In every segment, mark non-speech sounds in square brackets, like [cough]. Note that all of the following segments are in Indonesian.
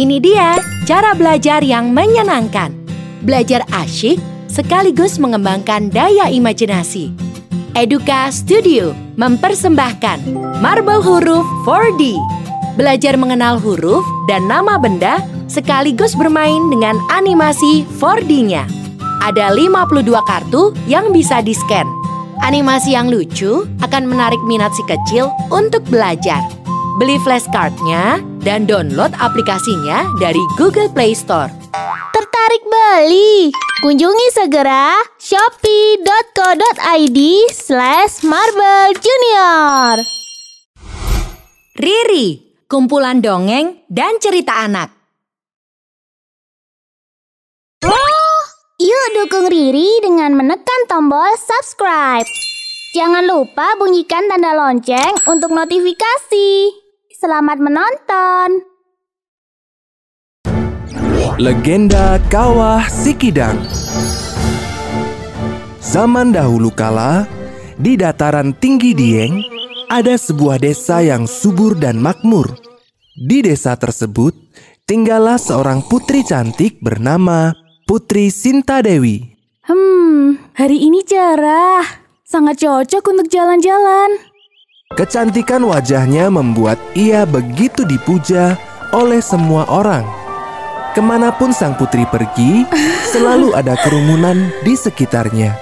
Ini dia cara belajar yang menyenangkan. Belajar asyik sekaligus mengembangkan daya imajinasi. Eduka Studio mempersembahkan Marble Huruf 4D. Belajar mengenal huruf dan nama benda sekaligus bermain dengan animasi 4D-nya. Ada 52 kartu yang bisa di-scan. Animasi yang lucu akan menarik minat si kecil untuk belajar. Beli flashcardnya dan download aplikasinya dari Google Play Store. Tertarik beli? Kunjungi segera shopee.co.id slash marble junior. Riri, kumpulan dongeng dan cerita anak. Yuk dukung Riri dengan menekan tombol subscribe. Jangan lupa bunyikan tanda lonceng untuk notifikasi. Selamat menonton. Legenda Kawah Sikidang Zaman dahulu kala, di dataran tinggi Dieng, ada sebuah desa yang subur dan makmur. Di desa tersebut, tinggallah seorang putri cantik bernama Putri Sinta Dewi. Hmm, hari ini cerah. Sangat cocok untuk jalan-jalan. Kecantikan wajahnya membuat ia begitu dipuja oleh semua orang. Ke mana pun sang putri pergi, [laughs] selalu ada kerumunan di sekitarnya.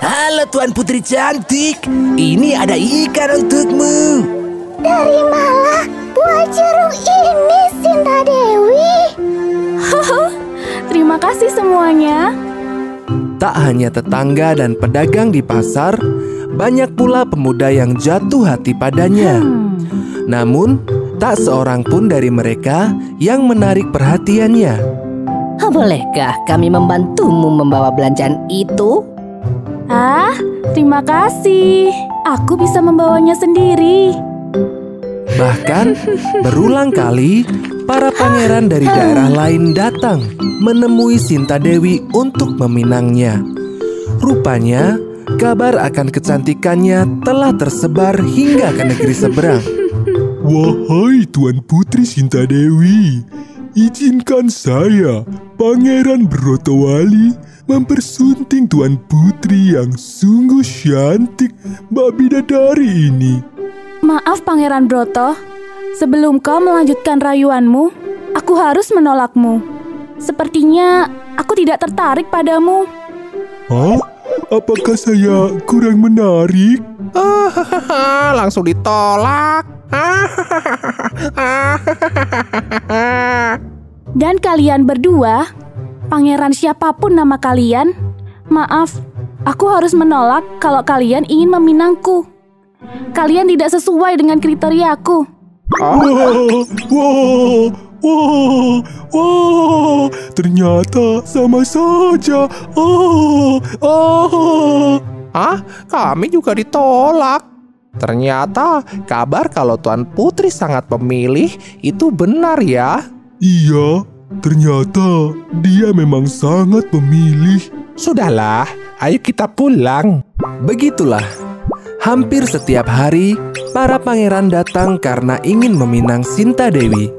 Halo Tuan Putri cantik, ini ada ikan untukmu. Dari mana buah jeruk ini, Sinta Dewi? [laughs] Terima kasih semuanya. Tak hanya tetangga dan pedagang di pasar, banyak pula pemuda yang jatuh hati padanya. Namun, tak seorang pun dari mereka yang menarik perhatiannya. Bolehkah kami membantumu membawa belanjaan itu? Ah, terima kasih. Aku bisa membawanya sendiri. Bahkan, berulang kali para pangeran dari daerah lain datang menemui Sinta Dewi untuk meminangnya. Rupanya, kabar akan kecantikannya telah tersebar hingga ke negeri seberang. Wahai Tuan Putri Sinta Dewi, izinkan saya, Pangeran Brotowali, mempersunting Tuan Putri yang sungguh cantik Mbak Bidadari ini. Maaf Pangeran Broto, sebelum kau melanjutkan rayuanmu, aku harus menolakmu. Sepertinya aku tidak tertarik padamu. Hah? Apakah saya kurang menarik? [laughs] Langsung ditolak. [laughs] Dan kalian berdua, pangeran siapa pun nama kalian, maaf, aku harus menolak kalau kalian ingin meminangku. Kalian tidak sesuai dengan kriteriaku. Wah, wah, wah, wah, ternyata sama saja. Oh, oh. Hah? Kami juga ditolak. Ternyata kabar kalau Tuan Putri sangat pemilih itu benar ya. Iya, ternyata dia memang sangat pemilih. Sudahlah, ayo kita pulang. Begitulah, hampir setiap hari para pangeran datang karena ingin meminang Sinta Dewi.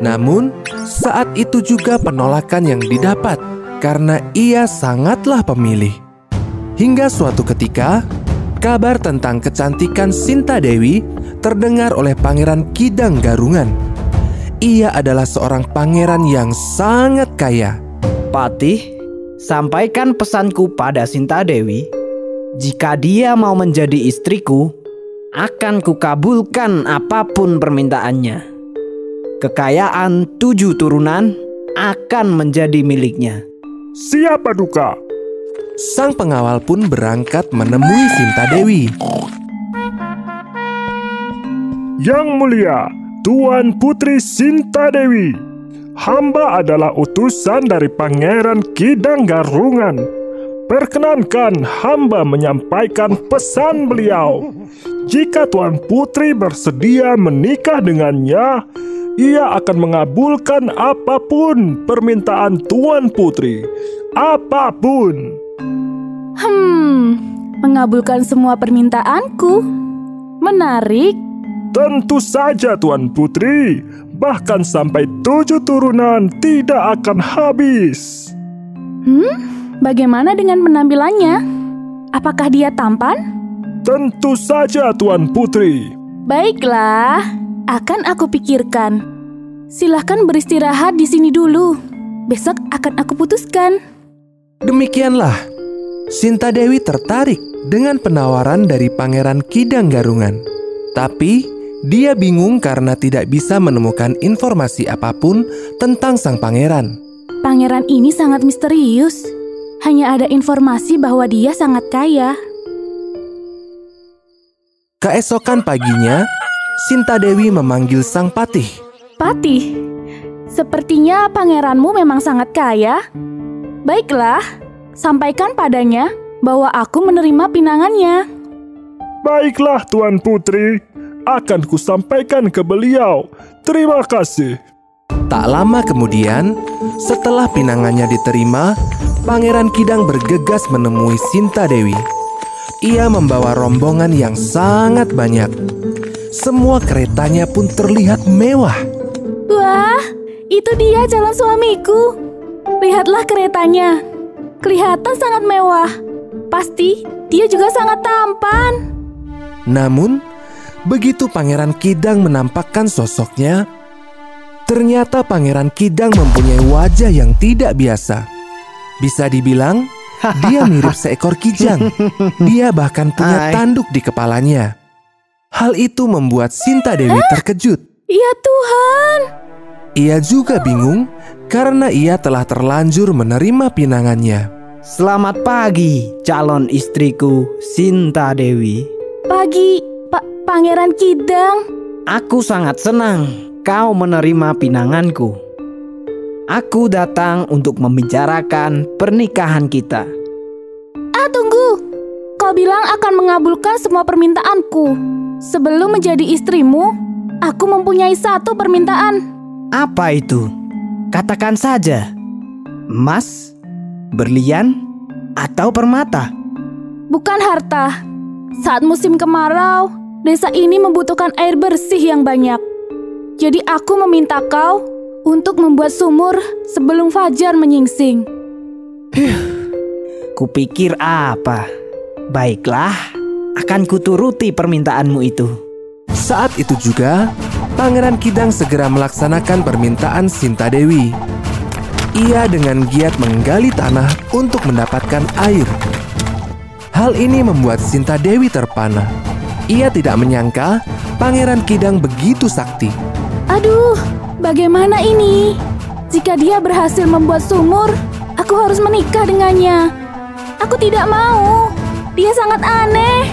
Namun, saat itu juga penolakan yang didapat karena ia sangatlah pemilih. Hingga suatu ketika, kabar tentang kecantikan Sinta Dewi terdengar oleh Pangeran Kidang Garungan. Ia adalah seorang pangeran yang sangat kaya. Patih, sampaikan pesanku pada Sinta Dewi. Jika dia mau menjadi istriku, akan kukabulkan apa pun permintaannya. Kekayaan tujuh turunan akan menjadi miliknya. Siapa duka? Sang pengawal pun berangkat menemui Sinta Dewi. Yang mulia, Tuan Putri Sinta Dewi. Hamba adalah utusan dari Pangeran Kidang Garungan. Perkenankan hamba menyampaikan pesan beliau. Jika Tuan Putri bersedia menikah dengannya, ia akan mengabulkan apa pun permintaan Tuan Putri. Apa pun. Hmm, mengabulkan semua permintaanku. Menarik. Tentu saja Tuan Putri, bahkan sampai tujuh turunan tidak akan habis. Hmm, bagaimana dengan penampilannya? Apakah dia tampan? Tentu saja Tuan Putri. Baiklah, akan aku pikirkan. Silahkan beristirahat di sini dulu. Besok akan aku putuskan. Demikianlah, Sinta Dewi tertarik dengan penawaran dari Pangeran Kidang Garungan. Tapi, dia bingung karena tidak bisa menemukan informasi apa pun tentang sang pangeran. Pangeran ini sangat misterius. Hanya ada informasi bahwa dia sangat kaya. Keesokan paginya, Sinta Dewi memanggil sang patih. Patih, sepertinya pangeranmu memang sangat kaya. Baiklah, sampaikan padanya bahwa aku menerima pinangannya. Baiklah Tuan Putri, akan kusampaikan ke beliau. Terima kasih. Tak lama kemudian, setelah pinangannya diterima, Pangeran Kidang bergegas menemui Sinta Dewi. Ia membawa rombongan yang sangat banyak. Semua keretanya pun terlihat mewah. Wah, itu dia calon suamiku. Lihatlah keretanya. Kelihatan sangat mewah. Pasti dia juga sangat tampan. Namun, begitu Pangeran Kidang menampakkan sosoknya, ternyata Pangeran Kidang mempunyai wajah yang tidak biasa. Bisa dibilang, dia mirip [laughs] seekor kijang. Dia bahkan punya tanduk di kepalanya. Hal itu membuat Sinta Dewi terkejut. Ya Tuhan, Ia juga bingung karena ia telah terlanjur menerima pinangannya. Selamat pagi, calon istriku Sinta Dewi. pagi Pak Pangeran Kidang. Aku sangat senang kau menerima pinanganku. Aku datang untuk membicarakan pernikahan kita. Ah, tunggu. Kau bilang akan mengabulkan semua permintaanku. Sebelum menjadi istrimu, aku mempunyai satu permintaan. Apa itu? Katakan saja. Emas, berlian, atau permata? Bukan harta. Saat musim kemarau, desa ini membutuhkan air bersih yang banyak. Jadi aku meminta kau untuk membuat sumur sebelum fajar menyingsing. Kupikir apa? Baiklah, akan kuturuti permintaanmu itu. Saat itu juga, Pangeran Kidang segera melaksanakan permintaan Sinta Dewi. Ia dengan giat menggali tanah untuk mendapatkan air. Hal ini membuat Sinta Dewi terpana. Ia tidak menyangka Pangeran Kidang begitu sakti. Aduh, bagaimana ini? Jika dia berhasil membuat sumur, aku harus menikah dengannya. Aku tidak mau. Dia sangat aneh.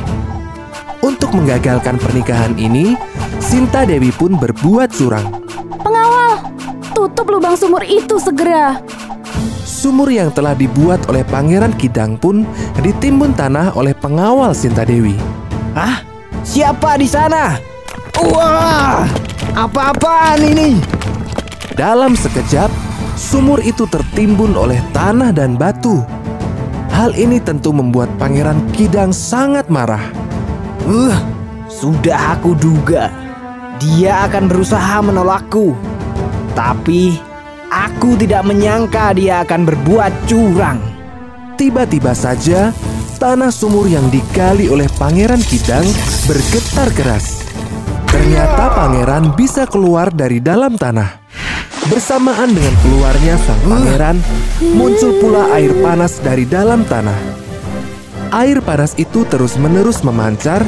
Untuk menggagalkan pernikahan ini, Sinta Dewi pun berbuat curang. Pengawal, tutup lubang sumur itu segera. Sumur yang telah dibuat oleh Pangeran Kidang pun ditimbun tanah oleh pengawal Sinta Dewi. Hah? Siapa di sana? Wah! Apa-apaan ini? Dalam sekejap, sumur itu tertimbun oleh tanah dan batu. Hal ini tentu membuat Pangeran Kidang sangat marah. Uh, sudah aku duga. Dia akan berusaha menolakku. Tapi aku tidak menyangka dia akan berbuat curang. Tiba-tiba saja, tanah sumur yang digali oleh Pangeran Kidang bergetar keras. Ternyata pangeran bisa keluar dari dalam tanah. Bersamaan dengan keluarnya sang pangeran, muncul pula air panas dari dalam tanah. Air panas itu terus-menerus memancar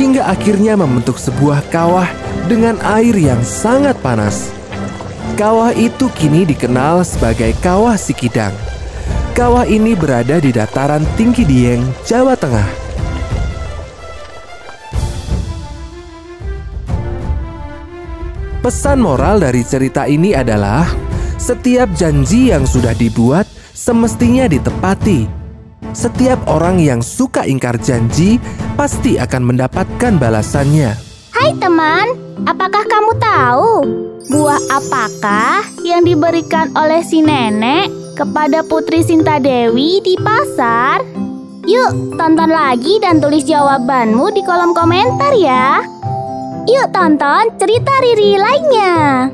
hingga akhirnya membentuk sebuah kawah dengan air yang sangat panas. Kawah itu kini dikenal sebagai Kawah Sikidang. Kawah ini berada di dataran tinggi Dieng, Jawa Tengah. Pesan moral dari cerita ini adalah setiap janji yang sudah dibuat semestinya ditepati. Setiap orang yang suka ingkar janji pasti akan mendapatkan balasannya. Hai teman, apakah kamu tahu buah apakah yang diberikan oleh si nenek kepada Putri Sinta Dewi di pasar? Yuk, tonton lagi dan tulis jawabanmu di kolom komentar ya. Yuk tonton cerita Riri lainnya.